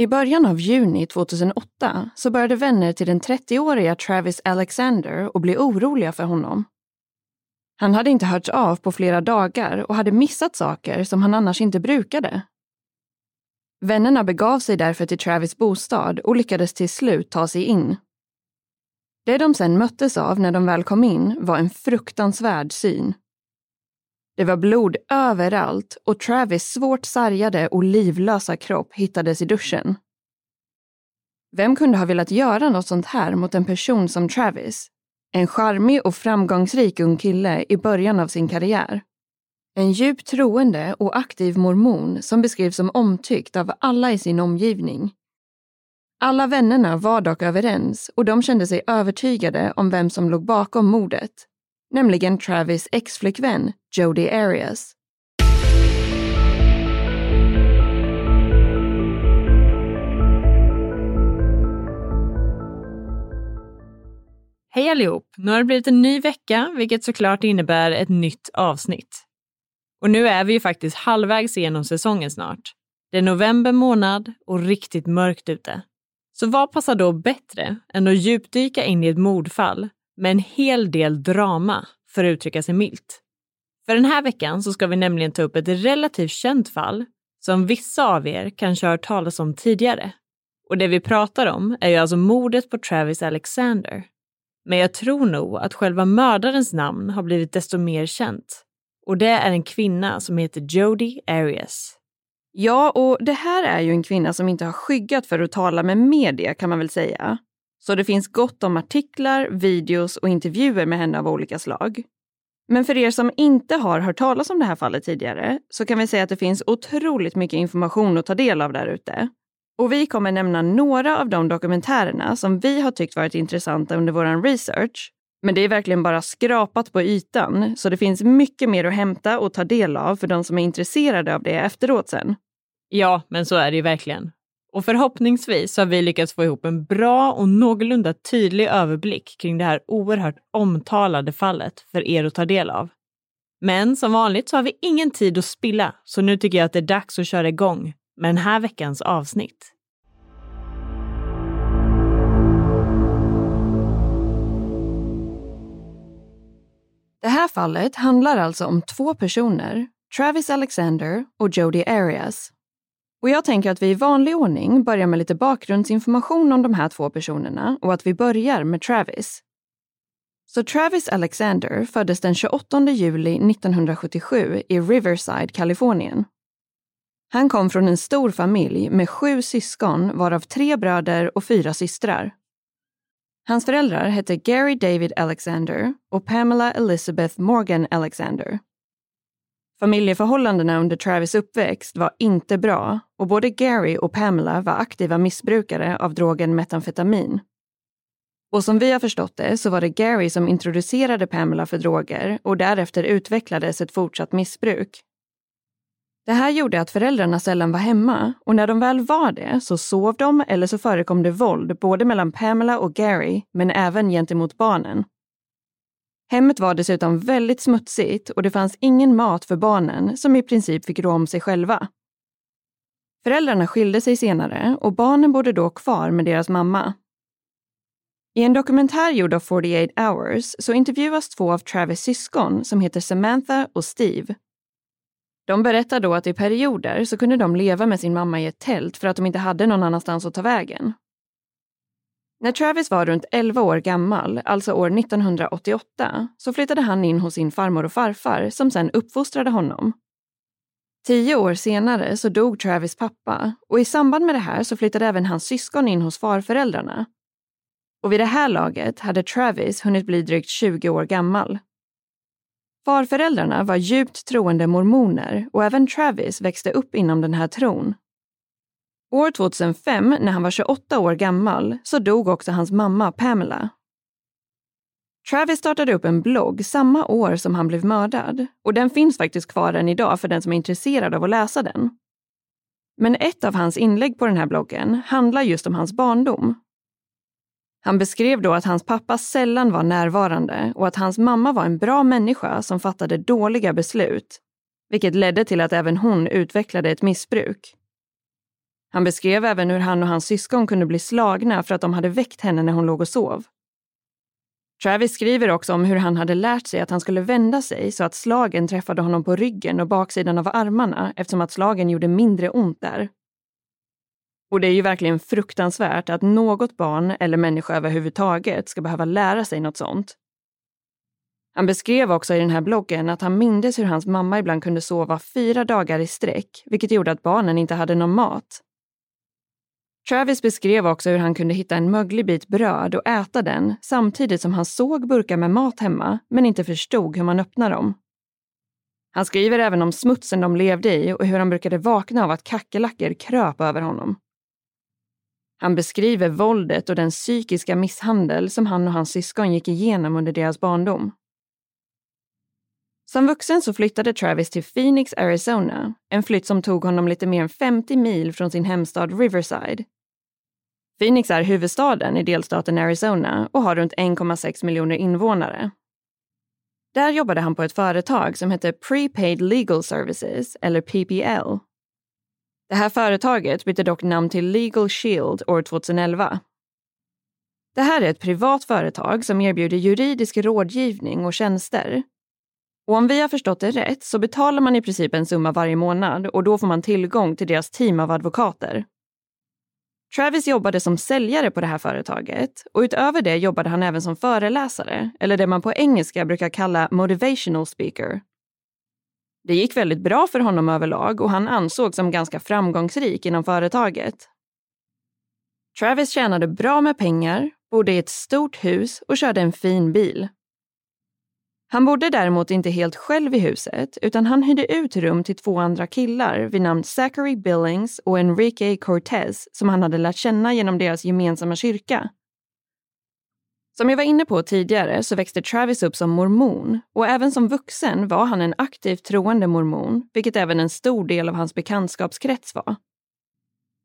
I början av juni 2008 så började vänner till den 30-åriga Travis Alexander att bli oroliga för honom. Han hade inte hörts av på flera dagar och hade missat saker som han annars inte brukade. Vännerna begav sig därför till Travis bostad och lyckades till slut ta sig in. Det de sen möttes av när de väl kom in var en fruktansvärd syn. Det var blod överallt och Travis svårt sargade och livlösa kropp hittades i duschen. Vem kunde ha velat göra något sånt här mot en person som Travis? En charmig och framgångsrik ung kille i början av sin karriär. En djupt troende och aktiv mormon som beskrivs som omtyckt av alla i sin omgivning. Alla vännerna var dock överens och de kände sig övertygade om vem som låg bakom mordet nämligen Travis exflickvän Jodi Arias. Hej allihop! Nu har det blivit en ny vecka, vilket såklart innebär ett nytt avsnitt. Och nu är vi ju faktiskt halvvägs igenom säsongen snart. Det är november månad och riktigt mörkt ute. Så vad passar då bättre än att djupdyka in i ett mordfall med en hel del drama, för att uttrycka sig milt. För den här veckan så ska vi nämligen ta upp ett relativt känt fall som vissa av er kanske har hört talas om tidigare. Och det vi pratar om är ju alltså mordet på Travis Alexander. Men jag tror nog att själva mördarens namn har blivit desto mer känt. Och det är en kvinna som heter Jodie Arias. Ja, och det här är ju en kvinna som inte har skyggat för att tala med media kan man väl säga. Så det finns gott om artiklar, videos och intervjuer med henne av olika slag. Men för er som inte har hört talas om det här fallet tidigare så kan vi säga att det finns otroligt mycket information att ta del av där ute. Och vi kommer nämna några av de dokumentärerna som vi har tyckt varit intressanta under vår research. Men det är verkligen bara skrapat på ytan, så det finns mycket mer att hämta och ta del av för de som är intresserade av det efteråt sen. Ja, men så är det ju verkligen. Och förhoppningsvis har vi lyckats få ihop en bra och någorlunda tydlig överblick kring det här oerhört omtalade fallet för er att ta del av. Men som vanligt så har vi ingen tid att spilla, så nu tycker jag att det är dags att köra igång med den här veckans avsnitt. Det här fallet handlar alltså om två personer, Travis Alexander och Jody Arias, och jag tänker att vi i vanlig ordning börjar med lite bakgrundsinformation om de här två personerna och att vi börjar med Travis. Så Travis Alexander föddes den 28 juli 1977 i Riverside, Kalifornien. Han kom från en stor familj med sju syskon varav tre bröder och fyra systrar. Hans föräldrar hette Gary David Alexander och Pamela Elizabeth Morgan Alexander. Familjeförhållandena under Travis uppväxt var inte bra och både Gary och Pamela var aktiva missbrukare av drogen metamfetamin. Och som vi har förstått det så var det Gary som introducerade Pamela för droger och därefter utvecklades ett fortsatt missbruk. Det här gjorde att föräldrarna sällan var hemma och när de väl var det så sov de eller så förekom det våld både mellan Pamela och Gary men även gentemot barnen. Hemmet var dessutom väldigt smutsigt och det fanns ingen mat för barnen som i princip fick rå om sig själva. Föräldrarna skilde sig senare och barnen bodde då kvar med deras mamma. I en dokumentär gjord av 48 hours så intervjuas två av Travis syskon som heter Samantha och Steve. De berättar då att i perioder så kunde de leva med sin mamma i ett tält för att de inte hade någon annanstans att ta vägen. När Travis var runt 11 år gammal, alltså år 1988, så flyttade han in hos sin farmor och farfar som sen uppfostrade honom. Tio år senare så dog Travis pappa och i samband med det här så flyttade även hans syskon in hos farföräldrarna. Och vid det här laget hade Travis hunnit bli drygt 20 år gammal. Farföräldrarna var djupt troende mormoner och även Travis växte upp inom den här tron. År 2005, när han var 28 år gammal, så dog också hans mamma Pamela. Travis startade upp en blogg samma år som han blev mördad och den finns faktiskt kvar än idag för den som är intresserad av att läsa den. Men ett av hans inlägg på den här bloggen handlar just om hans barndom. Han beskrev då att hans pappa sällan var närvarande och att hans mamma var en bra människa som fattade dåliga beslut, vilket ledde till att även hon utvecklade ett missbruk. Han beskrev även hur han och hans syskon kunde bli slagna för att de hade väckt henne när hon låg och sov. Travis skriver också om hur han hade lärt sig att han skulle vända sig så att slagen träffade honom på ryggen och baksidan av armarna eftersom att slagen gjorde mindre ont där. Och det är ju verkligen fruktansvärt att något barn eller människa överhuvudtaget ska behöva lära sig något sånt. Han beskrev också i den här bloggen att han mindes hur hans mamma ibland kunde sova fyra dagar i sträck, vilket gjorde att barnen inte hade någon mat. Travis beskrev också hur han kunde hitta en möglig bit bröd och äta den samtidigt som han såg burkar med mat hemma men inte förstod hur man öppnar dem. Han skriver även om smutsen de levde i och hur han brukade vakna av att kackerlackor kröp över honom. Han beskriver våldet och den psykiska misshandel som han och hans syskon gick igenom under deras barndom. Som vuxen så flyttade Travis till Phoenix, Arizona, en flytt som tog honom lite mer än 50 mil från sin hemstad Riverside. Phoenix är huvudstaden i delstaten Arizona och har runt 1,6 miljoner invånare. Där jobbade han på ett företag som hette Prepaid Legal Services, eller PPL. Det här företaget bytte dock namn till Legal Shield år 2011. Det här är ett privat företag som erbjuder juridisk rådgivning och tjänster. Och om vi har förstått det rätt så betalar man i princip en summa varje månad och då får man tillgång till deras team av advokater. Travis jobbade som säljare på det här företaget och utöver det jobbade han även som föreläsare, eller det man på engelska brukar kalla motivational speaker. Det gick väldigt bra för honom överlag och han ansågs som ganska framgångsrik inom företaget. Travis tjänade bra med pengar, bodde i ett stort hus och körde en fin bil. Han bodde däremot inte helt själv i huset utan han hyrde ut rum till två andra killar vid namn Zachary Billings och Enrique Cortez som han hade lärt känna genom deras gemensamma kyrka. Som jag var inne på tidigare så växte Travis upp som mormon och även som vuxen var han en aktivt troende mormon, vilket även en stor del av hans bekantskapskrets var.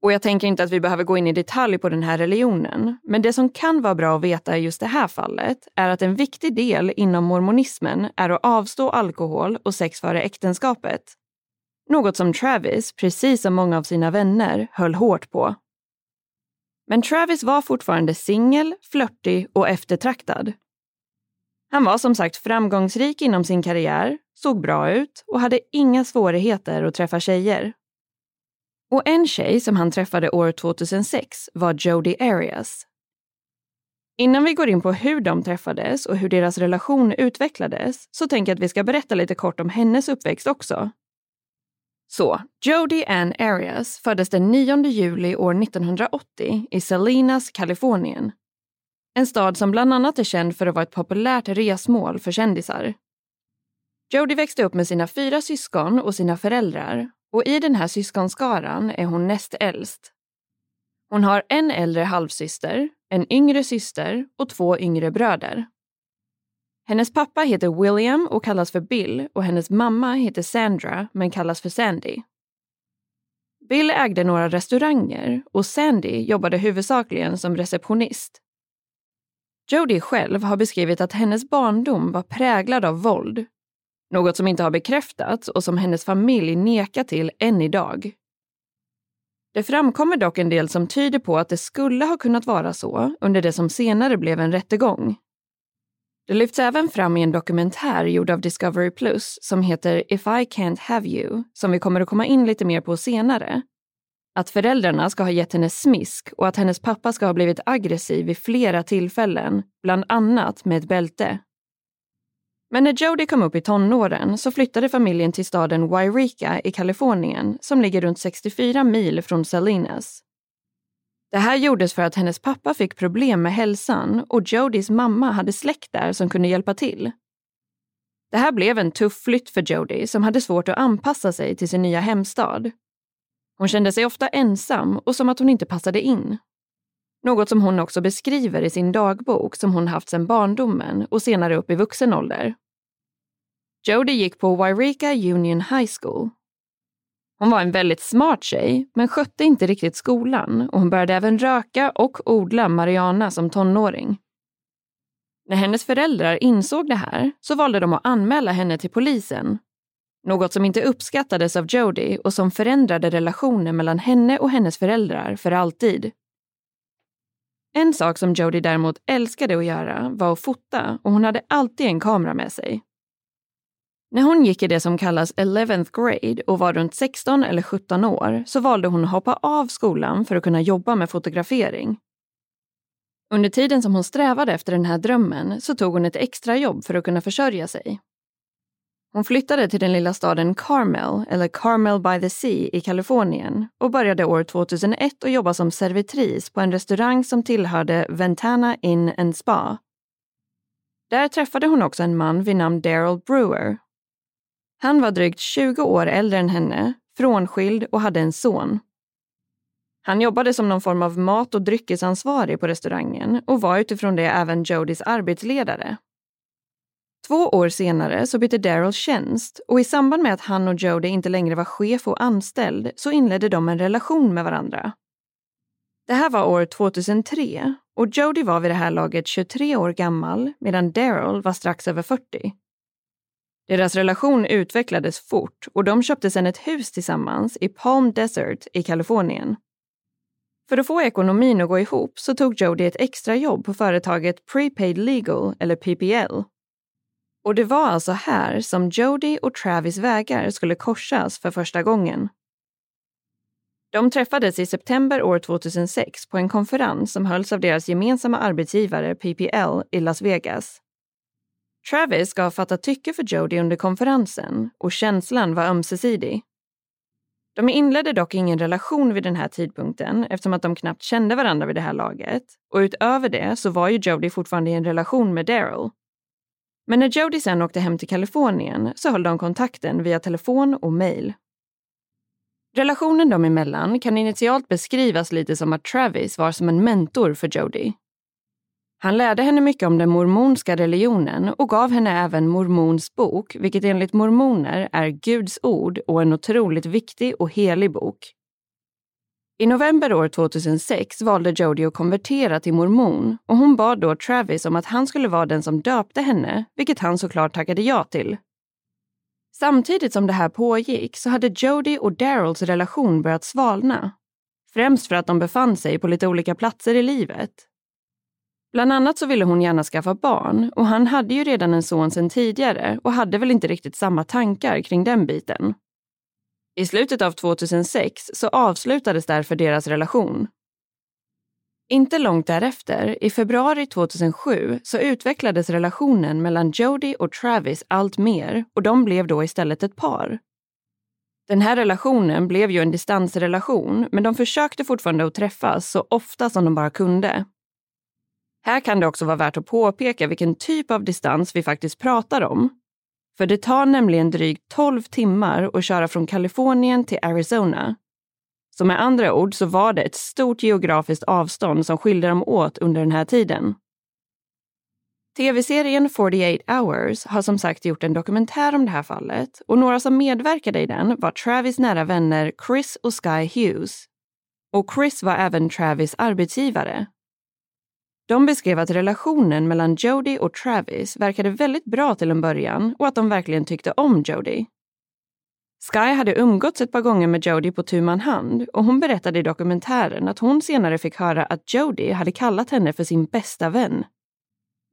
Och jag tänker inte att vi behöver gå in i detalj på den här religionen, men det som kan vara bra att veta i just det här fallet är att en viktig del inom mormonismen är att avstå alkohol och sex före äktenskapet. Något som Travis, precis som många av sina vänner, höll hårt på. Men Travis var fortfarande singel, flörtig och eftertraktad. Han var som sagt framgångsrik inom sin karriär, såg bra ut och hade inga svårigheter att träffa tjejer. Och en tjej som han träffade år 2006 var Jodi Arias. Innan vi går in på hur de träffades och hur deras relation utvecklades så tänker jag att vi ska berätta lite kort om hennes uppväxt också. Så, Jodi Ann Arias föddes den 9 juli år 1980 i Salinas, Kalifornien. En stad som bland annat är känd för att vara ett populärt resmål för kändisar. Jodie växte upp med sina fyra syskon och sina föräldrar och i den här syskonskaran är hon näst äldst. Hon har en äldre halvsyster, en yngre syster och två yngre bröder. Hennes pappa heter William och kallas för Bill och hennes mamma heter Sandra men kallas för Sandy. Bill ägde några restauranger och Sandy jobbade huvudsakligen som receptionist. Jodie själv har beskrivit att hennes barndom var präglad av våld. Något som inte har bekräftats och som hennes familj nekar till än idag. Det framkommer dock en del som tyder på att det skulle ha kunnat vara så under det som senare blev en rättegång. Det lyfts även fram i en dokumentär gjord av Discovery Plus som heter If I Can't Have You, som vi kommer att komma in lite mer på senare. Att föräldrarna ska ha gett henne smisk och att hennes pappa ska ha blivit aggressiv vid flera tillfällen, bland annat med ett bälte. Men när Jody kom upp i tonåren så flyttade familjen till staden Wairika i Kalifornien som ligger runt 64 mil från Salinas. Det här gjordes för att hennes pappa fick problem med hälsan och Jodys mamma hade släkt där som kunde hjälpa till. Det här blev en tuff flytt för Jody som hade svårt att anpassa sig till sin nya hemstad. Hon kände sig ofta ensam och som att hon inte passade in. Något som hon också beskriver i sin dagbok som hon haft sedan barndomen och senare upp i vuxen ålder. Jodie gick på Wairika Union High School. Hon var en väldigt smart tjej, men skötte inte riktigt skolan och hon började även röka och odla marijuana som tonåring. När hennes föräldrar insåg det här så valde de att anmäla henne till polisen. Något som inte uppskattades av Jodie och som förändrade relationen mellan henne och hennes föräldrar för alltid. En sak som Jodie däremot älskade att göra var att fota och hon hade alltid en kamera med sig. När hon gick i det som kallas 11th grade och var runt 16 eller 17 år så valde hon att hoppa av skolan för att kunna jobba med fotografering. Under tiden som hon strävade efter den här drömmen så tog hon ett extrajobb för att kunna försörja sig. Hon flyttade till den lilla staden Carmel, eller Carmel by the Sea i Kalifornien och började år 2001 att jobba som servitris på en restaurang som tillhörde Ventana Inn and Spa. Där träffade hon också en man vid namn Daryl Brewer han var drygt 20 år äldre än henne, frånskild och hade en son. Han jobbade som någon form av mat och dryckesansvarig på restaurangen och var utifrån det även Jodys arbetsledare. Två år senare så bytte Daryl tjänst och i samband med att han och Jody inte längre var chef och anställd så inledde de en relation med varandra. Det här var år 2003 och Jody var vid det här laget 23 år gammal medan Daryl var strax över 40. Deras relation utvecklades fort och de köpte sedan ett hus tillsammans i Palm Desert i Kalifornien. För att få ekonomin att gå ihop så tog Jody ett extrajobb på företaget Prepaid Legal, eller PPL. Och det var alltså här som Jody och Travis vägar skulle korsas för första gången. De träffades i september år 2006 på en konferens som hölls av deras gemensamma arbetsgivare PPL i Las Vegas. Travis ska ha fattat tycke för Jody under konferensen och känslan var ömsesidig. De inledde dock ingen relation vid den här tidpunkten eftersom att de knappt kände varandra vid det här laget och utöver det så var ju Jody fortfarande i en relation med Daryl. Men när Jody sen åkte hem till Kalifornien så höll de kontakten via telefon och mejl. Relationen dem emellan kan initialt beskrivas lite som att Travis var som en mentor för Jody han lärde henne mycket om den mormonska religionen och gav henne även Mormons bok, vilket enligt mormoner är Guds ord och en otroligt viktig och helig bok. I november år 2006 valde Jodie att konvertera till mormon och hon bad då Travis om att han skulle vara den som döpte henne, vilket han såklart tackade ja till. Samtidigt som det här pågick så hade Jodie och Daryls relation börjat svalna. Främst för att de befann sig på lite olika platser i livet Bland annat så ville hon gärna skaffa barn och han hade ju redan en son sedan tidigare och hade väl inte riktigt samma tankar kring den biten. I slutet av 2006 så avslutades därför deras relation. Inte långt därefter, i februari 2007, så utvecklades relationen mellan Jody och Travis allt mer och de blev då istället ett par. Den här relationen blev ju en distansrelation men de försökte fortfarande att träffas så ofta som de bara kunde. Här kan det också vara värt att påpeka vilken typ av distans vi faktiskt pratar om. För det tar nämligen drygt 12 timmar att köra från Kalifornien till Arizona. Så med andra ord så var det ett stort geografiskt avstånd som skilde dem åt under den här tiden. Tv-serien 48 hours har som sagt gjort en dokumentär om det här fallet och några som medverkade i den var Travis nära vänner Chris och Sky Hughes. Och Chris var även Travis arbetsgivare. De beskrev att relationen mellan Jody och Travis verkade väldigt bra till en början och att de verkligen tyckte om Jody. Sky hade umgåtts ett par gånger med Jody på tu man hand och hon berättade i dokumentären att hon senare fick höra att Jody hade kallat henne för sin bästa vän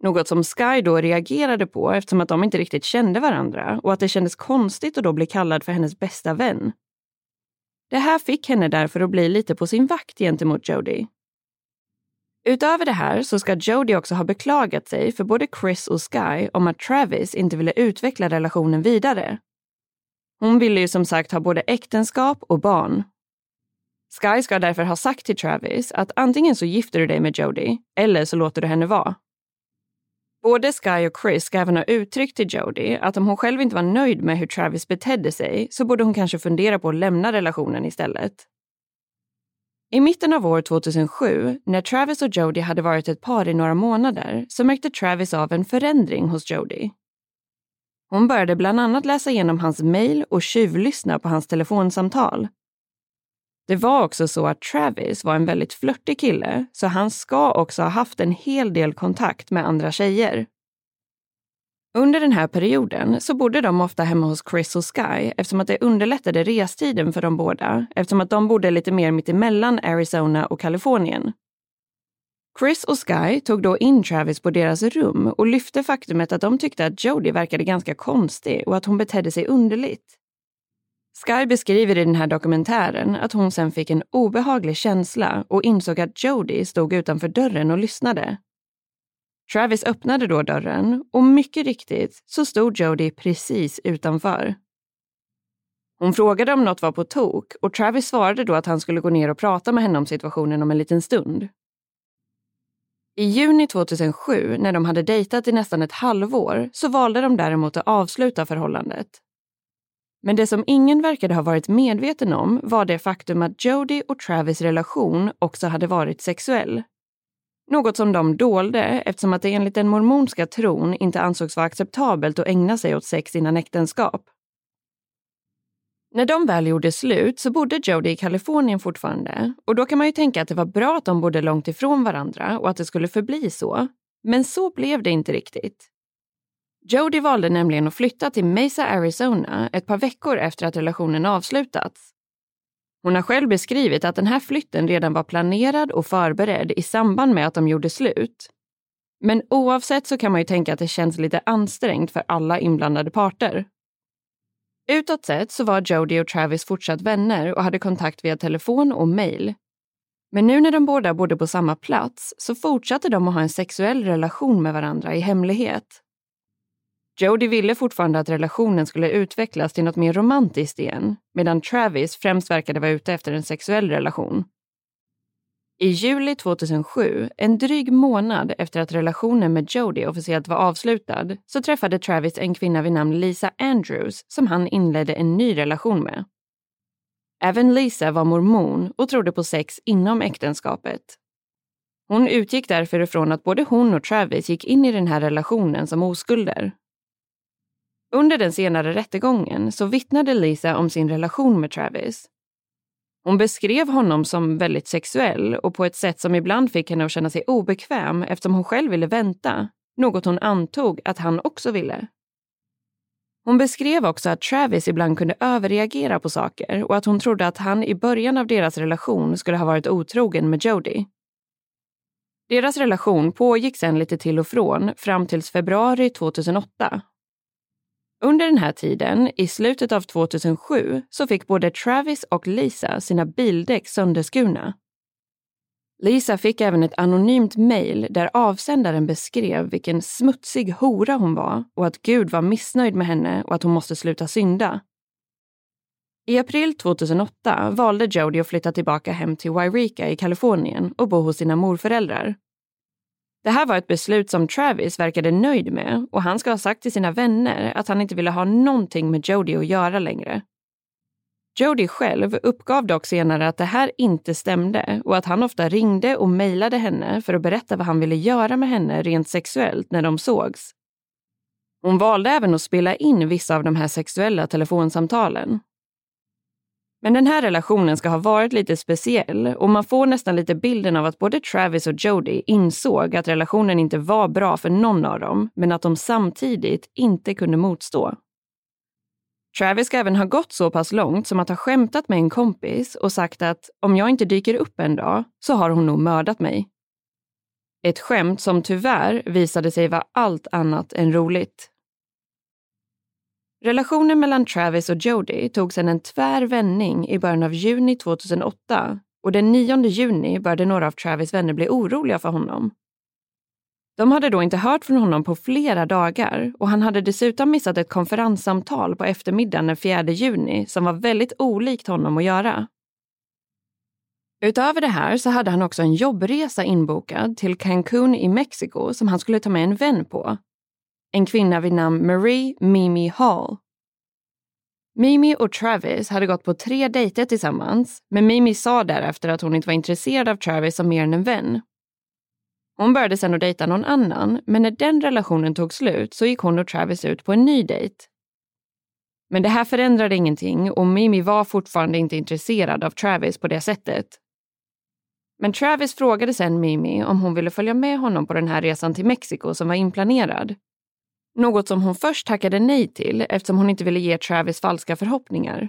något som Sky då reagerade på eftersom att de inte riktigt kände varandra och att det kändes konstigt att då bli kallad för hennes bästa vän. Det här fick henne därför att bli lite på sin vakt gentemot Jody. Utöver det här så ska Jodie också ha beklagat sig för både Chris och Sky om att Travis inte ville utveckla relationen vidare. Hon ville ju som sagt ha både äktenskap och barn. Sky ska därför ha sagt till Travis att antingen så gifter du dig med Jodie eller så låter du henne vara. Både Sky och Chris ska även ha uttryckt till Jodie att om hon själv inte var nöjd med hur Travis betedde sig så borde hon kanske fundera på att lämna relationen istället. I mitten av år 2007, när Travis och Jody hade varit ett par i några månader, så märkte Travis av en förändring hos Jody. Hon började bland annat läsa igenom hans mejl och tjuvlyssna på hans telefonsamtal det var också så att Travis var en väldigt flörtig kille, så han ska också ha haft en hel del kontakt med andra tjejer. Under den här perioden så bodde de ofta hemma hos Chris och Sky eftersom att det underlättade restiden för de båda eftersom att de bodde lite mer mittemellan Arizona och Kalifornien. Chris och Sky tog då in Travis på deras rum och lyfte faktumet att de tyckte att Jody verkade ganska konstig och att hon betedde sig underligt. Sky beskriver i den här dokumentären att hon sen fick en obehaglig känsla och insåg att Jody stod utanför dörren och lyssnade. Travis öppnade då dörren och mycket riktigt så stod Jody precis utanför. Hon frågade om något var på tok och Travis svarade då att han skulle gå ner och prata med henne om situationen om en liten stund. I juni 2007, när de hade dejtat i nästan ett halvår, så valde de däremot att avsluta förhållandet men det som ingen verkade ha varit medveten om var det faktum att Jody och Travis relation också hade varit sexuell. Något som de dolde eftersom att det enligt den mormonska tron inte ansågs vara acceptabelt att ägna sig åt sex innan äktenskap. När de väl gjorde slut så bodde Jody i Kalifornien fortfarande och då kan man ju tänka att det var bra att de bodde långt ifrån varandra och att det skulle förbli så. Men så blev det inte riktigt. Jody valde nämligen att flytta till Mesa, Arizona ett par veckor efter att relationen avslutats. Hon har själv beskrivit att den här flytten redan var planerad och förberedd i samband med att de gjorde slut. Men oavsett så kan man ju tänka att det känns lite ansträngt för alla inblandade parter. Utåt sett så var Jodie och Travis fortsatt vänner och hade kontakt via telefon och mejl. Men nu när de båda bodde på samma plats så fortsatte de att ha en sexuell relation med varandra i hemlighet. Jody ville fortfarande att relationen skulle utvecklas till något mer romantiskt igen, medan Travis främst verkade vara ute efter en sexuell relation. I juli 2007, en dryg månad efter att relationen med Jody officiellt var avslutad, så träffade Travis en kvinna vid namn Lisa Andrews som han inledde en ny relation med. Även Lisa var mormon och trodde på sex inom äktenskapet. Hon utgick därför ifrån att både hon och Travis gick in i den här relationen som oskulder under den senare rättegången så vittnade Lisa om sin relation med Travis. Hon beskrev honom som väldigt sexuell och på ett sätt som ibland fick henne att känna sig obekväm eftersom hon själv ville vänta, något hon antog att han också ville. Hon beskrev också att Travis ibland kunde överreagera på saker och att hon trodde att han i början av deras relation skulle ha varit otrogen med Jody. Deras relation pågick sen lite till och från fram tills februari 2008 under den här tiden, i slutet av 2007, så fick både Travis och Lisa sina bildäck sönderskurna. Lisa fick även ett anonymt mejl där avsändaren beskrev vilken smutsig hora hon var och att Gud var missnöjd med henne och att hon måste sluta synda. I april 2008 valde Jody att flytta tillbaka hem till Wairika i Kalifornien och bo hos sina morföräldrar. Det här var ett beslut som Travis verkade nöjd med och han ska ha sagt till sina vänner att han inte ville ha någonting med Jody att göra längre. Jody själv uppgav dock senare att det här inte stämde och att han ofta ringde och mejlade henne för att berätta vad han ville göra med henne rent sexuellt när de sågs. Hon valde även att spela in vissa av de här sexuella telefonsamtalen. Men den här relationen ska ha varit lite speciell och man får nästan lite bilden av att både Travis och Jody insåg att relationen inte var bra för någon av dem, men att de samtidigt inte kunde motstå. Travis ska även ha gått så pass långt som att ha skämtat med en kompis och sagt att om jag inte dyker upp en dag så har hon nog mördat mig. Ett skämt som tyvärr visade sig vara allt annat än roligt. Relationen mellan Travis och Jody tog sedan en tvär vändning i början av juni 2008 och den 9 juni började några av Travis vänner bli oroliga för honom. De hade då inte hört från honom på flera dagar och han hade dessutom missat ett konferenssamtal på eftermiddagen den 4 juni som var väldigt olikt honom att göra. Utöver det här så hade han också en jobbresa inbokad till Cancun i Mexiko som han skulle ta med en vän på. En kvinna vid namn Marie Mimi Hall. Mimi och Travis hade gått på tre dejter tillsammans, men Mimi sa därefter att hon inte var intresserad av Travis som mer än en vän. Hon började sen att dejta någon annan, men när den relationen tog slut så gick hon och Travis ut på en ny dejt. Men det här förändrade ingenting och Mimi var fortfarande inte intresserad av Travis på det sättet. Men Travis frågade sen Mimi om hon ville följa med honom på den här resan till Mexiko som var inplanerad. Något som hon först tackade nej till eftersom hon inte ville ge Travis falska förhoppningar.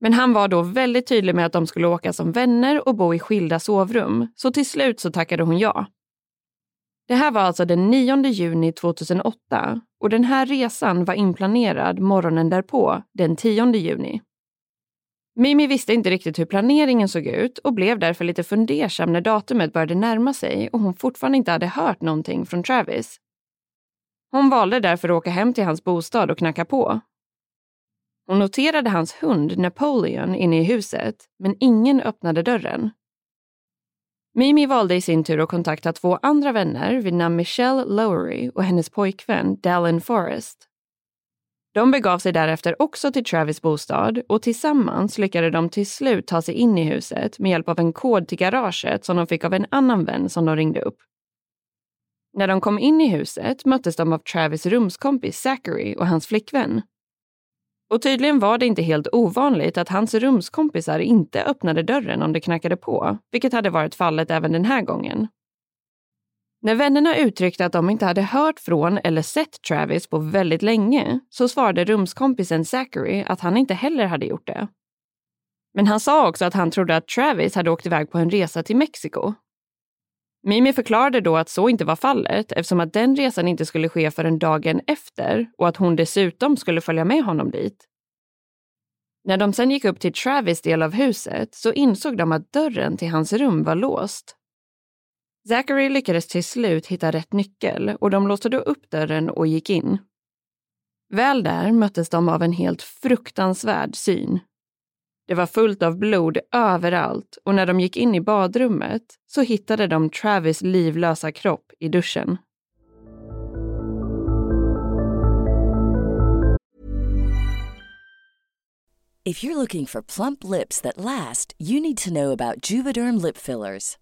Men han var då väldigt tydlig med att de skulle åka som vänner och bo i skilda sovrum, så till slut så tackade hon ja. Det här var alltså den 9 juni 2008 och den här resan var inplanerad morgonen därpå, den 10 juni. Mimi visste inte riktigt hur planeringen såg ut och blev därför lite fundersam när datumet började närma sig och hon fortfarande inte hade hört någonting från Travis. Hon valde därför att åka hem till hans bostad och knacka på. Hon noterade hans hund Napoleon inne i huset, men ingen öppnade dörren. Mimi valde i sin tur att kontakta två andra vänner vid namn Michelle Lowery och hennes pojkvän Dallin Forrest. De begav sig därefter också till Travis bostad och tillsammans lyckades de till slut ta sig in i huset med hjälp av en kod till garaget som de fick av en annan vän som de ringde upp. När de kom in i huset möttes de av Travis rumskompis Zachary och hans flickvän. Och tydligen var det inte helt ovanligt att hans rumskompisar inte öppnade dörren om det knackade på, vilket hade varit fallet även den här gången. När vännerna uttryckte att de inte hade hört från eller sett Travis på väldigt länge så svarade rumskompisen Zachary att han inte heller hade gjort det. Men han sa också att han trodde att Travis hade åkt iväg på en resa till Mexiko. Mimi förklarade då att så inte var fallet eftersom att den resan inte skulle ske förrän dagen efter och att hon dessutom skulle följa med honom dit. När de sen gick upp till Travis del av huset så insåg de att dörren till hans rum var låst. Zachary lyckades till slut hitta rätt nyckel och de låste då upp dörren och gick in. Väl där möttes de av en helt fruktansvärd syn. Det var fullt av blod överallt och när de gick in i badrummet så hittade de Travis livlösa kropp i duschen. If you're looking for plump lips that last, you need to know about Juvederm lip fillers.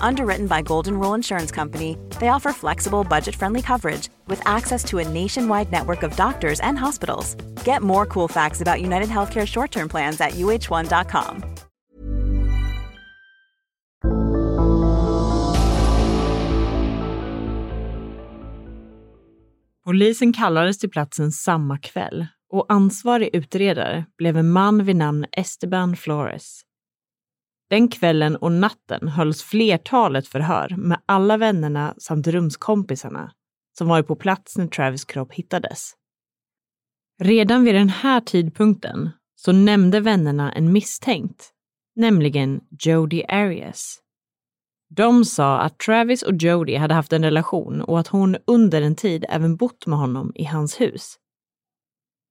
Underwritten by Golden Rule Insurance Company, they offer flexible, budget friendly coverage with access to a nationwide network of doctors and hospitals. Get more cool facts about United Healthcare short term plans at uh1.com. Polisen kallades till platsen samma kväll och ansvarig utredare blev en man vid namn Esteban Flores. Den kvällen och natten hölls flertalet förhör med alla vännerna samt rumskompisarna som varit på plats när Travis kropp hittades. Redan vid den här tidpunkten så nämnde vännerna en misstänkt, nämligen Jody Arias. De sa att Travis och Jody hade haft en relation och att hon under en tid även bott med honom i hans hus.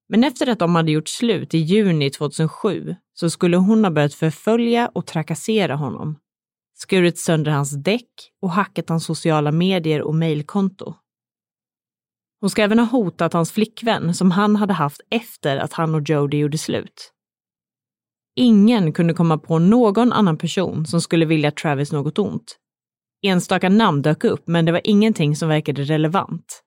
Men efter att de hade gjort slut i juni 2007 så skulle hon ha börjat förfölja och trakassera honom, skurit sönder hans däck och hackat hans sociala medier och mejlkonto. Hon ska även ha hotat hans flickvän som han hade haft efter att han och Jody gjorde slut. Ingen kunde komma på någon annan person som skulle vilja Travis något ont. Enstaka namn dök upp, men det var ingenting som verkade relevant.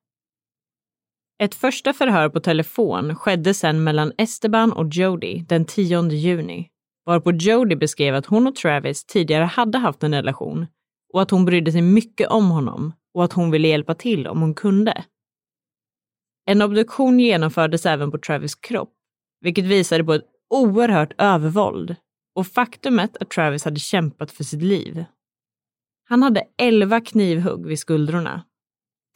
Ett första förhör på telefon skedde sedan mellan Esteban och Jody den 10 juni, varpå Jody beskrev att hon och Travis tidigare hade haft en relation och att hon brydde sig mycket om honom och att hon ville hjälpa till om hon kunde. En obduktion genomfördes även på Travis kropp, vilket visade på ett oerhört övervåld och faktumet att Travis hade kämpat för sitt liv. Han hade elva knivhugg vid skuldrorna,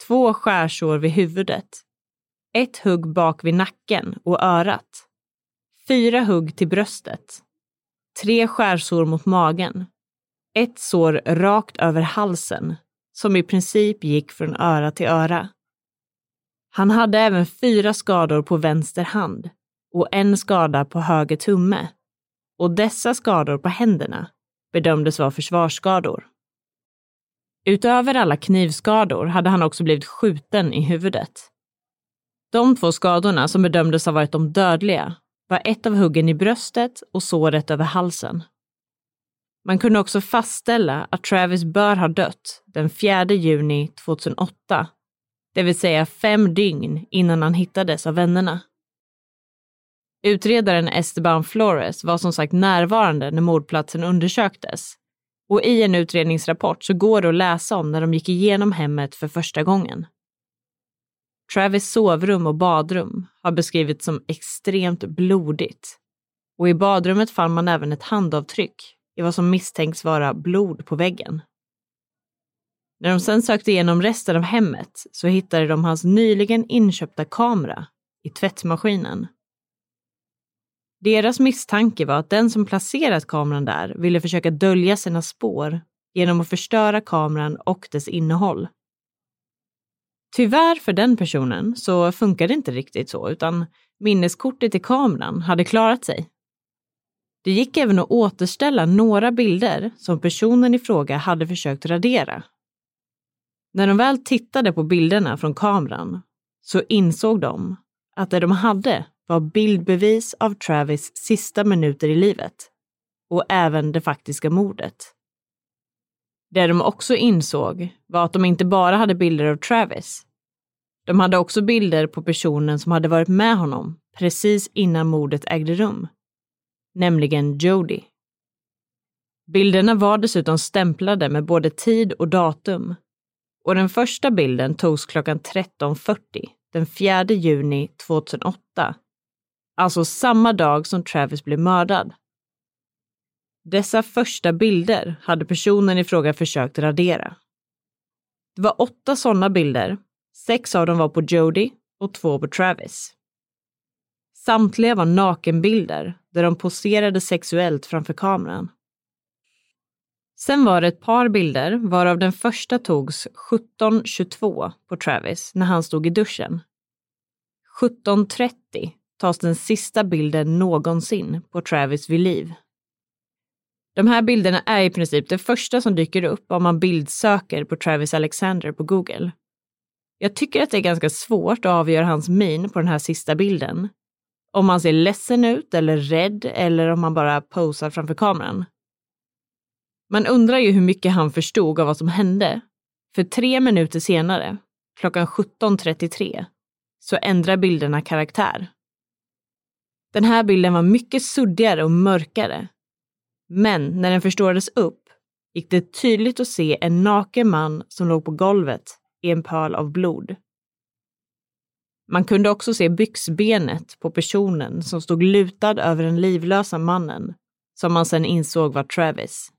två skärsår vid huvudet, ett hugg bak vid nacken och örat, fyra hugg till bröstet, tre skärsår mot magen, ett sår rakt över halsen som i princip gick från öra till öra. Han hade även fyra skador på vänster hand och en skada på höger tumme. Och dessa skador på händerna bedömdes vara försvarsskador. Utöver alla knivskador hade han också blivit skjuten i huvudet. De två skadorna som bedömdes ha varit de dödliga var ett av huggen i bröstet och såret över halsen. Man kunde också fastställa att Travis bör ha dött den 4 juni 2008, det vill säga fem dygn innan han hittades av vännerna. Utredaren Esteban Flores var som sagt närvarande när mordplatsen undersöktes. Och i en utredningsrapport så går det att läsa om när de gick igenom hemmet för första gången. Travis sovrum och badrum har beskrivits som extremt blodigt. Och i badrummet fann man även ett handavtryck i vad som misstänks vara blod på väggen. När de sen sökte igenom resten av hemmet så hittade de hans nyligen inköpta kamera i tvättmaskinen deras misstanke var att den som placerat kameran där ville försöka dölja sina spår genom att förstöra kameran och dess innehåll. Tyvärr för den personen så funkade det inte riktigt så, utan minneskortet i kameran hade klarat sig. Det gick även att återställa några bilder som personen i fråga hade försökt radera. När de väl tittade på bilderna från kameran så insåg de att det de hade var bildbevis av Travis sista minuter i livet och även det faktiska mordet. Det de också insåg var att de inte bara hade bilder av Travis. De hade också bilder på personen som hade varit med honom precis innan mordet ägde rum, nämligen Jody. Bilderna var dessutom stämplade med både tid och datum och den första bilden togs klockan 13.40 den 4 juni 2008 alltså samma dag som Travis blev mördad. Dessa första bilder hade personen i fråga försökt radera. Det var åtta sådana bilder. Sex av dem var på Jody och två på Travis. Samtliga var nakenbilder där de poserade sexuellt framför kameran. Sen var det ett par bilder, varav den första togs 17.22 på Travis när han stod i duschen. 17.30 tas den sista bilden någonsin på Travis vid liv. De här bilderna är i princip det första som dyker upp om man bildsöker på Travis Alexander på Google. Jag tycker att det är ganska svårt att avgöra hans min på den här sista bilden. Om han ser ledsen ut eller rädd eller om han bara posar framför kameran. Man undrar ju hur mycket han förstod av vad som hände. För tre minuter senare, klockan 17.33, så ändrar bilderna karaktär. Den här bilden var mycket suddigare och mörkare. Men när den förstorades upp gick det tydligt att se en naken man som låg på golvet i en pöl av blod. Man kunde också se byxbenet på personen som stod lutad över den livlösa mannen, som man sedan insåg var Travis.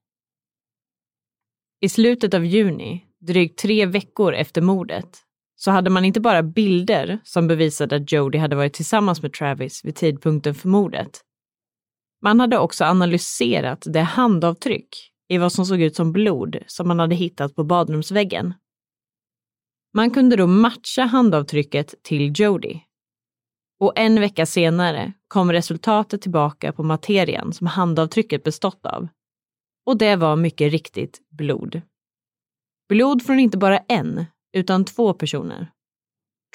I slutet av juni, drygt tre veckor efter mordet, så hade man inte bara bilder som bevisade att Jody hade varit tillsammans med Travis vid tidpunkten för mordet. Man hade också analyserat det handavtryck i vad som såg ut som blod som man hade hittat på badrumsväggen. Man kunde då matcha handavtrycket till Jody. Och en vecka senare kom resultatet tillbaka på materian som handavtrycket bestått av. Och det var mycket riktigt blod. Blod från inte bara en, utan två personer.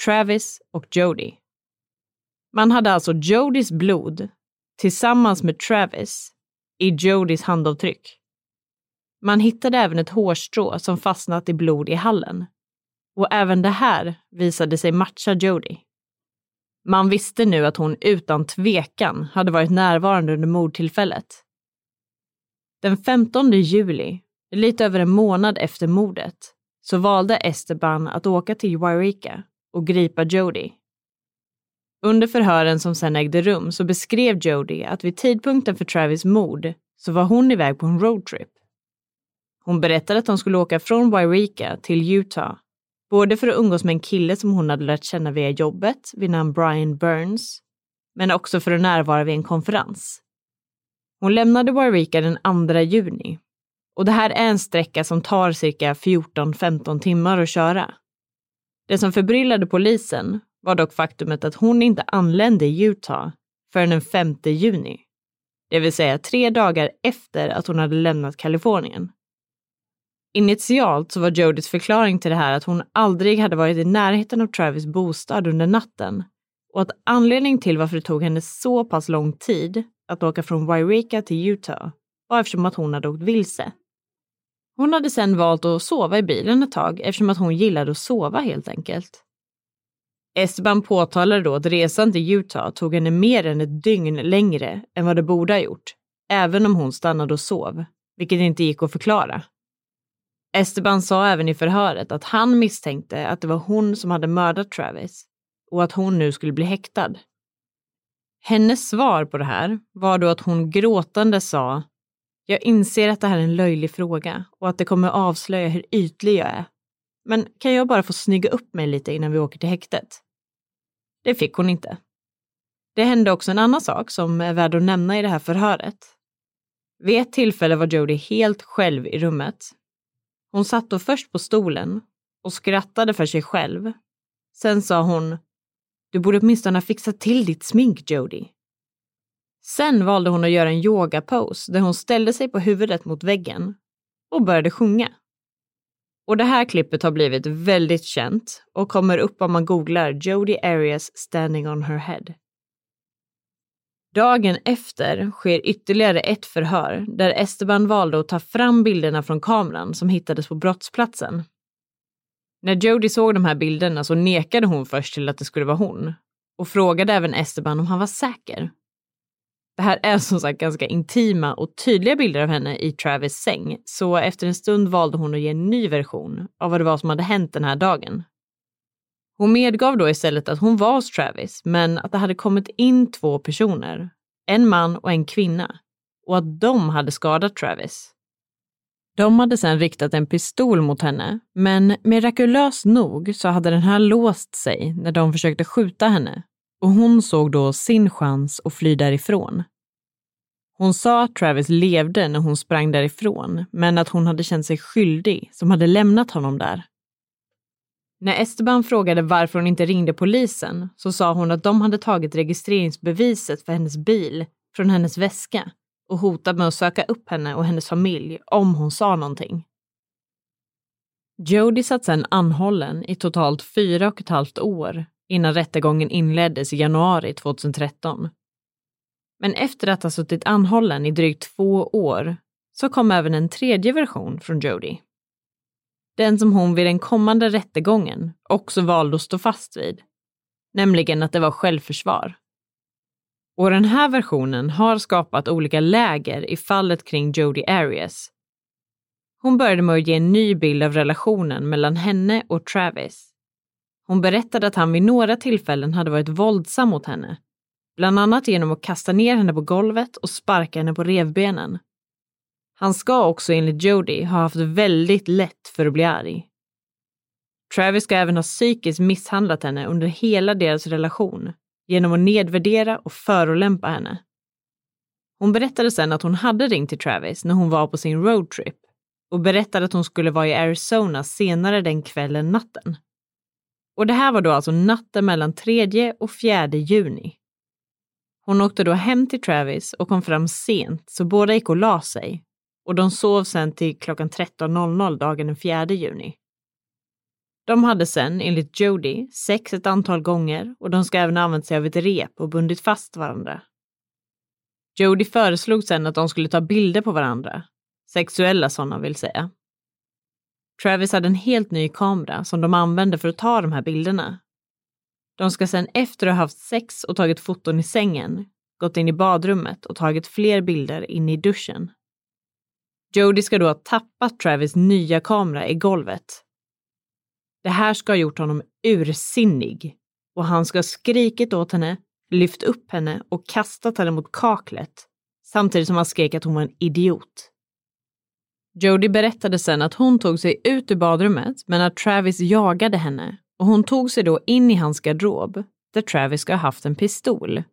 Travis och Jody. Man hade alltså Jodys blod tillsammans med Travis i Jodys handavtryck. Man hittade även ett hårstrå som fastnat i blod i hallen. Och även det här visade sig matcha Jody. Man visste nu att hon utan tvekan hade varit närvarande under mordtillfället. Den 15 juli, lite över en månad efter mordet, så valde Esteban att åka till Wairika och gripa Jody. Under förhören som sedan ägde rum så beskrev Jody att vid tidpunkten för Travis mord så var hon iväg på en roadtrip. Hon berättade att hon skulle åka från Wairika till Utah, både för att umgås med en kille som hon hade lärt känna via jobbet vid namn Brian Burns, men också för att närvara vid en konferens. Hon lämnade Warwicka den 2 juni och det här är en sträcka som tar cirka 14-15 timmar att köra. Det som förbryllade polisen var dock faktumet att hon inte anlände i Utah förrän den 5 juni. Det vill säga tre dagar efter att hon hade lämnat Kalifornien. Initialt så var Jodys förklaring till det här att hon aldrig hade varit i närheten av Travis bostad under natten och att anledningen till varför det tog henne så pass lång tid att åka från Wairika till Utah var eftersom att hon hade åkt vilse. Hon hade sedan valt att sova i bilen ett tag eftersom att hon gillade att sova helt enkelt. Esteban påtalade då att resan till Utah tog henne mer än ett dygn längre än vad det borde ha gjort, även om hon stannade och sov, vilket inte gick att förklara. Esteban sa även i förhöret att han misstänkte att det var hon som hade mördat Travis och att hon nu skulle bli häktad. Hennes svar på det här var då att hon gråtande sa jag inser att det här är en löjlig fråga och att det kommer avslöja hur ytlig jag är. Men kan jag bara få snygga upp mig lite innan vi åker till häktet? Det fick hon inte. Det hände också en annan sak som är värd att nämna i det här förhöret. Vid ett tillfälle var Jody helt själv i rummet. Hon satt då först på stolen och skrattade för sig själv. Sen sa hon, du borde åtminstone ha fixat till ditt smink, Jody. Sen valde hon att göra en yogapose där hon ställde sig på huvudet mot väggen och började sjunga. Och det här klippet har blivit väldigt känt och kommer upp om man googlar Jody Arias standing on her head. Dagen efter sker ytterligare ett förhör där Esteban valde att ta fram bilderna från kameran som hittades på brottsplatsen. När Jody såg de här bilderna så nekade hon först till att det skulle vara hon och frågade även Esteban om han var säker. Det här är som sagt ganska intima och tydliga bilder av henne i Travis säng, så efter en stund valde hon att ge en ny version av vad det var som hade hänt den här dagen. Hon medgav då istället att hon var hos Travis, men att det hade kommit in två personer, en man och en kvinna, och att de hade skadat Travis. De hade sedan riktat en pistol mot henne, men mirakulöst nog så hade den här låst sig när de försökte skjuta henne och hon såg då sin chans att fly därifrån. Hon sa att Travis levde när hon sprang därifrån, men att hon hade känt sig skyldig som hade lämnat honom där. När Esteban frågade varför hon inte ringde polisen så sa hon att de hade tagit registreringsbeviset för hennes bil från hennes väska och hotat med att söka upp henne och hennes familj om hon sa någonting. Jody satt sedan anhållen i totalt fyra och ett halvt år innan rättegången inleddes i januari 2013. Men efter att ha suttit anhållen i drygt två år så kom även en tredje version från Jody. Den som hon vid den kommande rättegången också valde att stå fast vid. Nämligen att det var självförsvar. Och den här versionen har skapat olika läger i fallet kring Jodi Arias. Hon började med att ge en ny bild av relationen mellan henne och Travis. Hon berättade att han vid några tillfällen hade varit våldsam mot henne. Bland annat genom att kasta ner henne på golvet och sparka henne på revbenen. Han ska också enligt Jody ha haft väldigt lätt för att bli arg. Travis ska även ha psykiskt misshandlat henne under hela deras relation genom att nedvärdera och förolämpa henne. Hon berättade sen att hon hade ringt till Travis när hon var på sin roadtrip och berättade att hon skulle vara i Arizona senare den kvällen natten. Och det här var då alltså natten mellan 3 och 4 juni. Hon åkte då hem till Travis och kom fram sent så båda gick och la sig och de sov sen till klockan 13.00 dagen den 4 juni. De hade sen, enligt Jody, sex ett antal gånger och de ska även ha använt sig av ett rep och bundit fast varandra. Jody föreslog sen att de skulle ta bilder på varandra. Sexuella sådana vill säga. Travis hade en helt ny kamera som de använde för att ta de här bilderna. De ska sen efter att ha haft sex och tagit foton i sängen gått in i badrummet och tagit fler bilder inne i duschen. Jody ska då ha tappat Travis nya kamera i golvet det här ska ha gjort honom ursinnig och han ska ha skrikit åt henne, lyft upp henne och kastat henne mot kaklet samtidigt som han skrek att hon var en idiot. Jody berättade sen att hon tog sig ut ur badrummet men att Travis jagade henne och hon tog sig då in i hans garderob där Travis ska ha haft en pistol.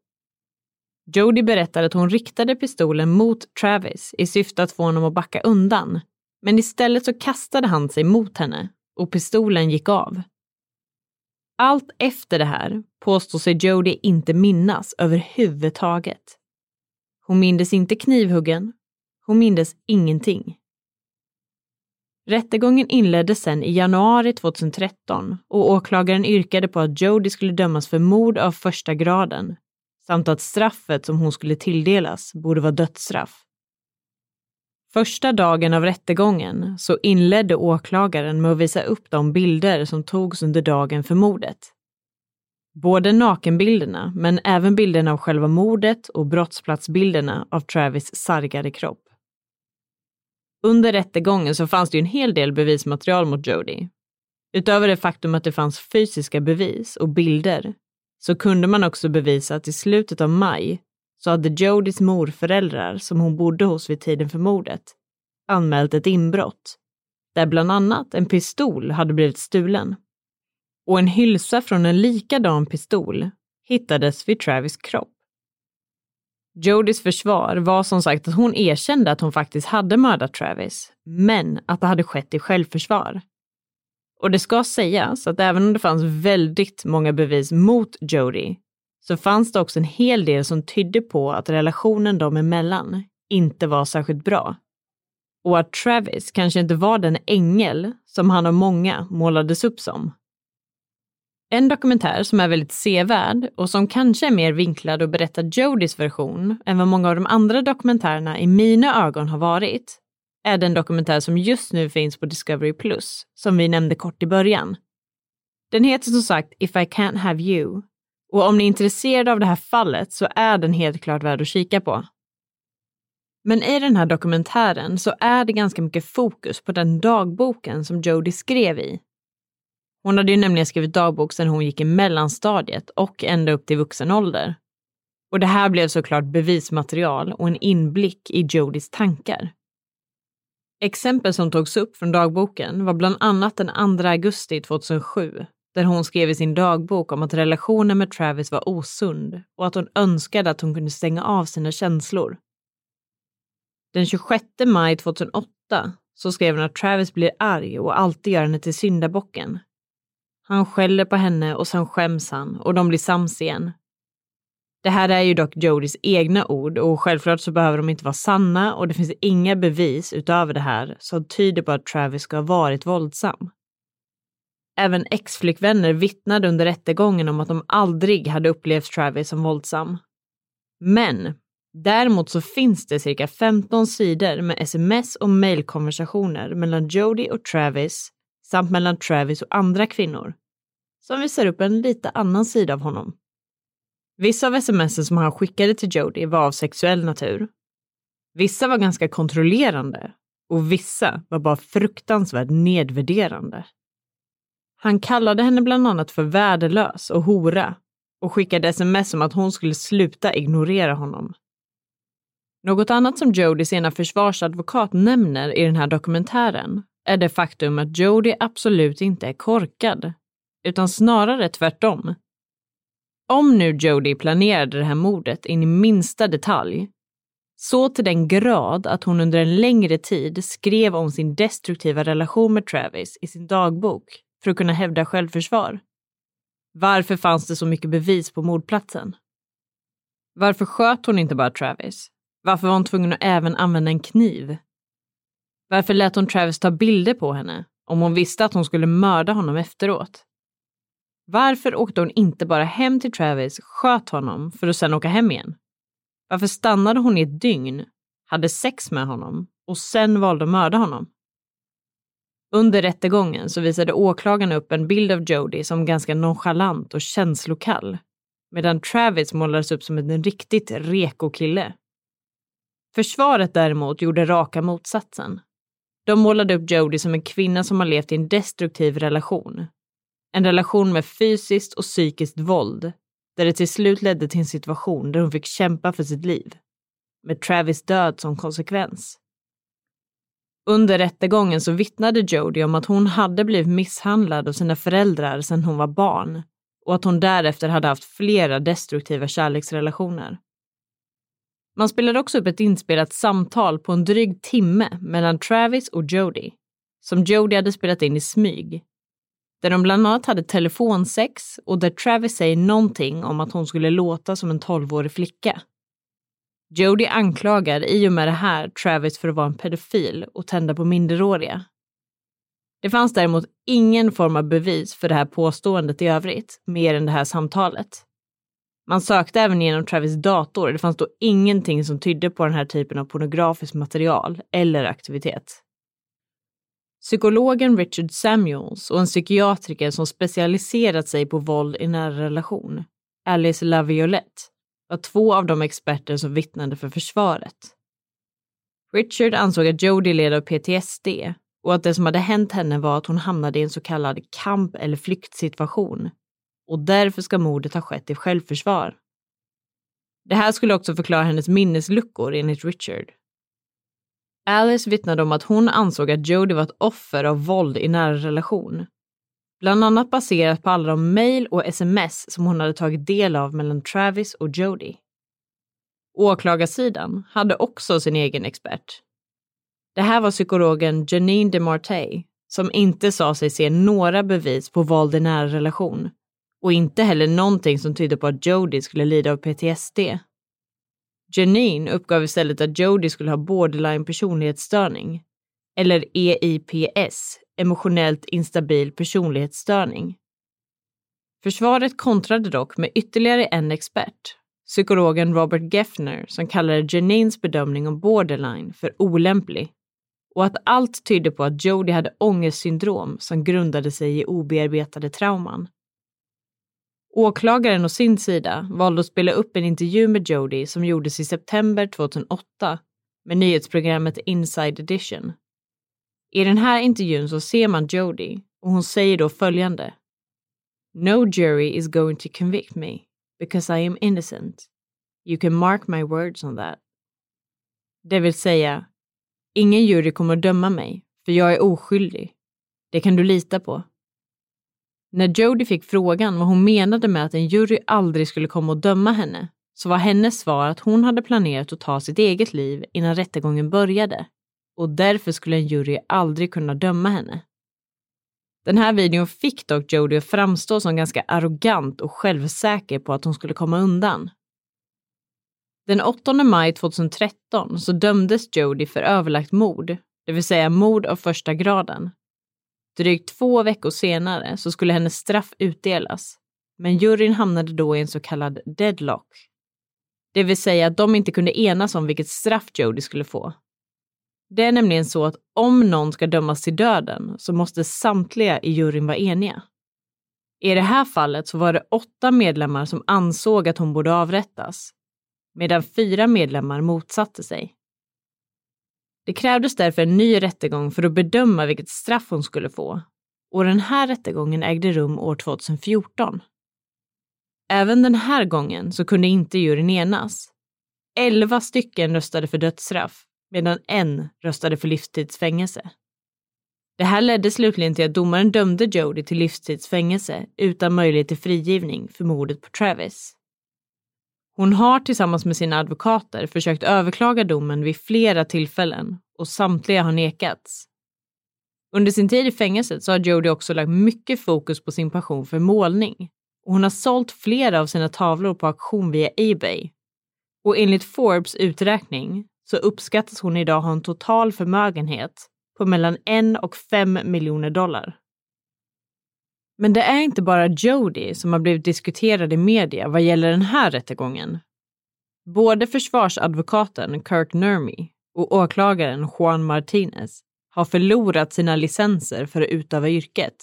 Jody berättar att hon riktade pistolen mot Travis i syfte att få honom att backa undan men istället så kastade han sig mot henne och pistolen gick av. Allt efter det här påstår sig Jody inte minnas överhuvudtaget. Hon mindes inte knivhuggen. Hon mindes ingenting. Rättegången inleddes sen i januari 2013 och åklagaren yrkade på att Jody skulle dömas för mord av första graden samt att straffet som hon skulle tilldelas borde vara dödsstraff. Första dagen av rättegången så inledde åklagaren med att visa upp de bilder som togs under dagen för mordet. Både nakenbilderna, men även bilderna av själva mordet och brottsplatsbilderna av Travis sargade kropp. Under rättegången så fanns det ju en hel del bevismaterial mot Jody. Utöver det faktum att det fanns fysiska bevis och bilder så kunde man också bevisa att i slutet av maj så hade Jodys morföräldrar, som hon bodde hos vid tiden för mordet, anmält ett inbrott där bland annat en pistol hade blivit stulen. Och en hylsa från en likadan pistol hittades vid Travis kropp. Jodys försvar var som sagt att hon erkände att hon faktiskt hade mördat Travis, men att det hade skett i självförsvar. Och det ska sägas att även om det fanns väldigt många bevis mot Jody så fanns det också en hel del som tydde på att relationen dem emellan inte var särskilt bra. Och att Travis kanske inte var den ängel som han av många målades upp som. En dokumentär som är väldigt sevärd och som kanske är mer vinklad och berättar Jodys version än vad många av de andra dokumentärerna i mina ögon har varit är den dokumentär som just nu finns på Discovery Plus, som vi nämnde kort i början. Den heter som sagt If I Can't Have You och om ni är intresserade av det här fallet så är den helt klart värd att kika på. Men i den här dokumentären så är det ganska mycket fokus på den dagboken som Jodie skrev i. Hon hade ju nämligen skrivit dagbok sedan hon gick i mellanstadiet och ända upp till vuxen ålder. Och det här blev såklart bevismaterial och en inblick i Jodies tankar. Exempel som togs upp från dagboken var bland annat den 2 augusti 2007 där hon skrev i sin dagbok om att relationen med Travis var osund och att hon önskade att hon kunde stänga av sina känslor. Den 26 maj 2008 så skrev hon att Travis blir arg och alltid gör henne till syndabocken. Han skäller på henne och sen skäms han och de blir sams igen. Det här är ju dock Jodys egna ord och självklart så behöver de inte vara sanna och det finns inga bevis utöver det här som tyder på att Travis ska ha varit våldsam. Även ex-flickvänner vittnade under rättegången om att de aldrig hade upplevt Travis som våldsam. Men däremot så finns det cirka 15 sidor med sms och mejlkonversationer mellan Jody och Travis samt mellan Travis och andra kvinnor som visar upp en lite annan sida av honom. Vissa av smsen som han skickade till Jody var av sexuell natur. Vissa var ganska kontrollerande och vissa var bara fruktansvärt nedvärderande. Han kallade henne bland annat för värdelös och hora och skickade sms om att hon skulle sluta ignorera honom. Något annat som Jodys ena försvarsadvokat nämner i den här dokumentären är det faktum att Jody absolut inte är korkad, utan snarare tvärtom. Om nu Jody planerade det här mordet in i minsta detalj, så till den grad att hon under en längre tid skrev om sin destruktiva relation med Travis i sin dagbok för att kunna hävda självförsvar. Varför fanns det så mycket bevis på mordplatsen? Varför sköt hon inte bara Travis? Varför var hon tvungen att även använda en kniv? Varför lät hon Travis ta bilder på henne om hon visste att hon skulle mörda honom efteråt? Varför åkte hon inte bara hem till Travis, sköt honom för att sedan åka hem igen? Varför stannade hon i ett dygn, hade sex med honom och sen valde att mörda honom? Under rättegången så visade åklagaren upp en bild av Jody som ganska nonchalant och känslokall, medan Travis målades upp som en riktigt reko kille. Försvaret däremot gjorde raka motsatsen. De målade upp Jody som en kvinna som har levt i en destruktiv relation. En relation med fysiskt och psykiskt våld, där det till slut ledde till en situation där hon fick kämpa för sitt liv. Med Travis död som konsekvens. Under rättegången så vittnade Jodie om att hon hade blivit misshandlad av sina föräldrar sedan hon var barn och att hon därefter hade haft flera destruktiva kärleksrelationer. Man spelade också upp ett inspelat samtal på en dryg timme mellan Travis och Jodie, som Jodie hade spelat in i smyg, där de bland annat hade telefonsex och där Travis säger någonting om att hon skulle låta som en tolvårig flicka. Jody anklagar i och med det här Travis för att vara en pedofil och tända på minderåriga. Det fanns däremot ingen form av bevis för det här påståendet i övrigt, mer än det här samtalet. Man sökte även genom Travis dator. Det fanns då ingenting som tydde på den här typen av pornografiskt material eller aktivitet. Psykologen Richard Samuels och en psykiatriker som specialiserat sig på våld i nära relation, Alice LaViolette, var två av de experter som vittnade för försvaret. Richard ansåg att Jodie led av PTSD och att det som hade hänt henne var att hon hamnade i en så kallad kamp eller flyktsituation och därför ska mordet ha skett i självförsvar. Det här skulle också förklara hennes minnesluckor enligt Richard. Alice vittnade om att hon ansåg att Jodie var ett offer av våld i nära relation Bland annat baserat på alla de mejl och sms som hon hade tagit del av mellan Travis och Jody. Åklagarsidan hade också sin egen expert. Det här var psykologen Janine DeMarte som inte sa sig se några bevis på våld i nära relation och inte heller någonting som tydde på att Jody skulle lida av PTSD. Janine uppgav istället att Jody skulle ha borderline personlighetsstörning, eller EIPS, emotionellt instabil personlighetsstörning. Försvaret kontrade dock med ytterligare en expert, psykologen Robert Geffner, som kallade Janines bedömning om borderline för olämplig och att allt tydde på att Jodie hade ångestsyndrom som grundade sig i obearbetade trauman. Åklagaren å sin sida valde att spela upp en intervju med Jodie som gjordes i september 2008 med nyhetsprogrammet Inside Edition i den här intervjun så ser man Jody och hon säger då följande. No jury is going to convict me because I am innocent. You can mark my words on that. Det vill säga, Ingen jury kommer att döma mig, för jag är oskyldig. Det kan du lita på. När Jody fick frågan vad hon menade med att en jury aldrig skulle komma och döma henne så var hennes svar att hon hade planerat att ta sitt eget liv innan rättegången började och därför skulle en jury aldrig kunna döma henne. Den här videon fick dock Jodie att framstå som ganska arrogant och självsäker på att hon skulle komma undan. Den 8 maj 2013 så dömdes Jodie för överlagt mord, det vill säga mord av första graden. Drygt två veckor senare så skulle hennes straff utdelas, men juryn hamnade då i en så kallad deadlock. Det vill säga att de inte kunde enas om vilket straff Jodie skulle få. Det är nämligen så att om någon ska dömas till döden så måste samtliga i juryn vara eniga. I det här fallet så var det åtta medlemmar som ansåg att hon borde avrättas, medan fyra medlemmar motsatte sig. Det krävdes därför en ny rättegång för att bedöma vilket straff hon skulle få och den här rättegången ägde rum år 2014. Även den här gången så kunde inte juryn enas. Elva stycken röstade för dödsstraff medan en röstade för livstidsfängelse. Det här ledde slutligen till att domaren dömde Jody till livstidsfängelse utan möjlighet till frigivning för mordet på Travis. Hon har tillsammans med sina advokater försökt överklaga domen vid flera tillfällen och samtliga har nekats. Under sin tid i fängelset så har Jody också lagt mycket fokus på sin passion för målning och hon har sålt flera av sina tavlor på auktion via Ebay. Och enligt Forbes uträkning så uppskattas hon idag ha en total förmögenhet på mellan en och fem miljoner dollar. Men det är inte bara Jody som har blivit diskuterad i media vad gäller den här rättegången. Både försvarsadvokaten Kirk Nurmi och åklagaren Juan Martinez har förlorat sina licenser för att utöva yrket.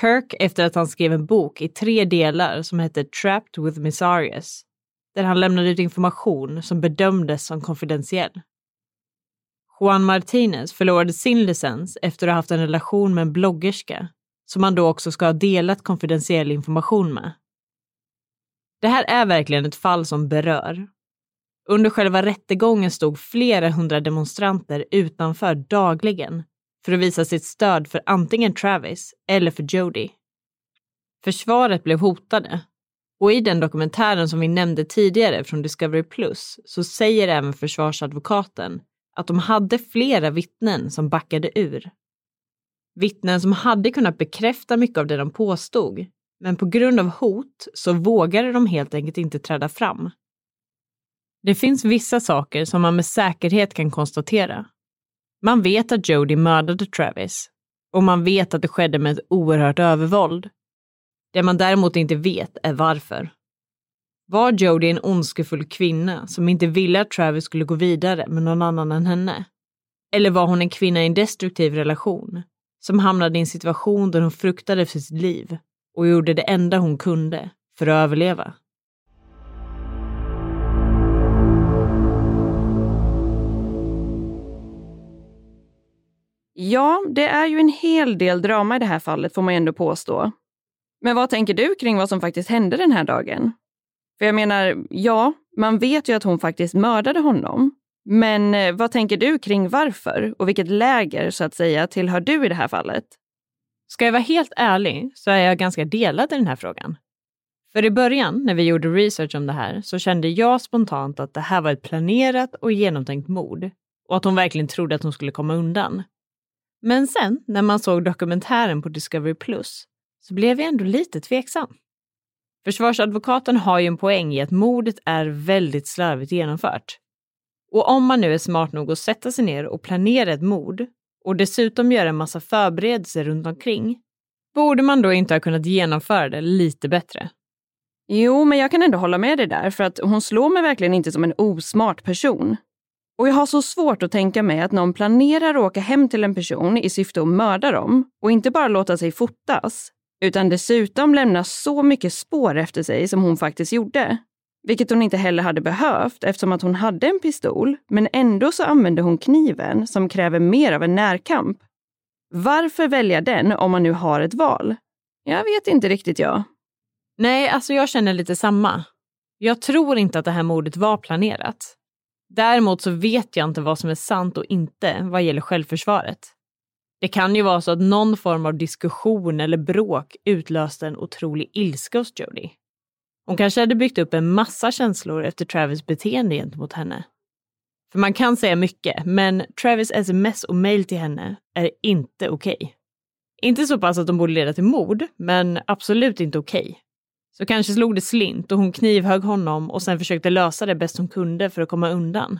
Kirk efter att han skrev en bok i tre delar som hette Trapped with Missarius, där han lämnade ut information som bedömdes som konfidentiell. Juan Martinez förlorade sin licens efter att ha haft en relation med en bloggerska som man då också ska ha delat konfidentiell information med. Det här är verkligen ett fall som berör. Under själva rättegången stod flera hundra demonstranter utanför dagligen för att visa sitt stöd för antingen Travis eller för Jody. Försvaret blev hotade och i den dokumentären som vi nämnde tidigare från Discovery Plus så säger även försvarsadvokaten att de hade flera vittnen som backade ur. Vittnen som hade kunnat bekräfta mycket av det de påstod, men på grund av hot så vågade de helt enkelt inte träda fram. Det finns vissa saker som man med säkerhet kan konstatera. Man vet att Jody mördade Travis och man vet att det skedde med ett oerhört övervåld. Det man däremot inte vet är varför. Var Jody en ondskefull kvinna som inte ville att Travis skulle gå vidare med någon annan än henne? Eller var hon en kvinna i en destruktiv relation som hamnade i en situation där hon fruktade för sitt liv och gjorde det enda hon kunde för att överleva? Ja, det är ju en hel del drama i det här fallet får man ändå påstå. Men vad tänker du kring vad som faktiskt hände den här dagen? För jag menar, ja, man vet ju att hon faktiskt mördade honom. Men eh, vad tänker du kring varför och vilket läger så att säga tillhör du i det här fallet? Ska jag vara helt ärlig så är jag ganska delad i den här frågan. För i början, när vi gjorde research om det här, så kände jag spontant att det här var ett planerat och genomtänkt mord och att hon verkligen trodde att hon skulle komma undan. Men sen, när man såg dokumentären på Discovery Plus, så blev jag ändå lite tveksam. Försvarsadvokaten har ju en poäng i att mordet är väldigt slarvigt genomfört. Och om man nu är smart nog att sätta sig ner och planera ett mord och dessutom göra en massa förberedelser runt omkring, borde man då inte ha kunnat genomföra det lite bättre? Jo, men jag kan ändå hålla med dig där, för att hon slår mig verkligen inte som en osmart person. Och jag har så svårt att tänka mig att någon planerar att åka hem till en person i syfte att mörda dem och inte bara låta sig fotas, utan dessutom lämna så mycket spår efter sig som hon faktiskt gjorde. Vilket hon inte heller hade behövt eftersom att hon hade en pistol, men ändå så använde hon kniven som kräver mer av en närkamp. Varför välja den om man nu har ett val? Jag vet inte riktigt jag. Nej, alltså jag känner lite samma. Jag tror inte att det här mordet var planerat. Däremot så vet jag inte vad som är sant och inte vad gäller självförsvaret. Det kan ju vara så att någon form av diskussion eller bråk utlöste en otrolig ilska hos Jodie. Hon kanske hade byggt upp en massa känslor efter Travis beteende gentemot henne. För man kan säga mycket, men Travis sms och mail till henne är inte okej. Okay. Inte så pass att de borde leda till mord, men absolut inte okej. Okay. Så kanske slog det slint och hon knivhögg honom och sen försökte lösa det bäst hon kunde för att komma undan.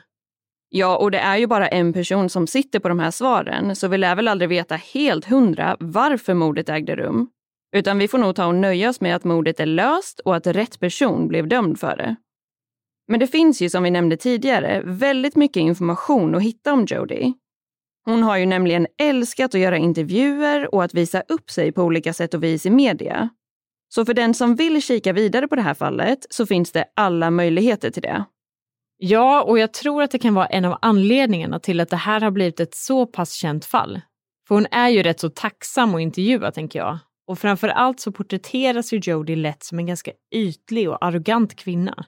Ja, och det är ju bara en person som sitter på de här svaren, så vi lär väl aldrig veta helt hundra varför mordet ägde rum. Utan vi får nog ta och nöja oss med att mordet är löst och att rätt person blev dömd för det. Men det finns ju som vi nämnde tidigare väldigt mycket information att hitta om Jodie. Hon har ju nämligen älskat att göra intervjuer och att visa upp sig på olika sätt och vis i media. Så för den som vill kika vidare på det här fallet så finns det alla möjligheter till det. Ja, och jag tror att det kan vara en av anledningarna till att det här har blivit ett så pass känt fall. För hon är ju rätt så tacksam att intervjua, tänker jag. Och framför allt så porträtteras ju Jodie lätt som en ganska ytlig och arrogant kvinna.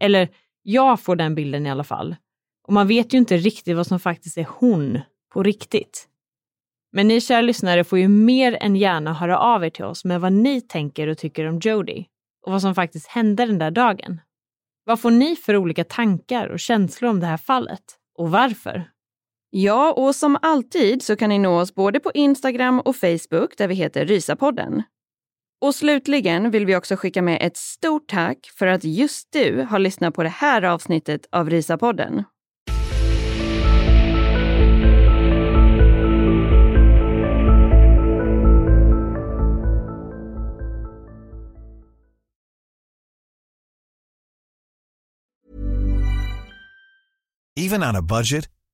Eller jag får den bilden i alla fall. Och man vet ju inte riktigt vad som faktiskt är hon på riktigt. Men ni kära lyssnare får ju mer än gärna höra av er till oss med vad ni tänker och tycker om Jodie och vad som faktiskt hände den där dagen. Vad får ni för olika tankar och känslor om det här fallet? Och varför? Ja, och som alltid så kan ni nå oss både på Instagram och Facebook där vi heter Rysapodden. Och slutligen vill vi också skicka med ett stort tack för att just du har lyssnat på det här avsnittet av Rysapodden. Even on a budget,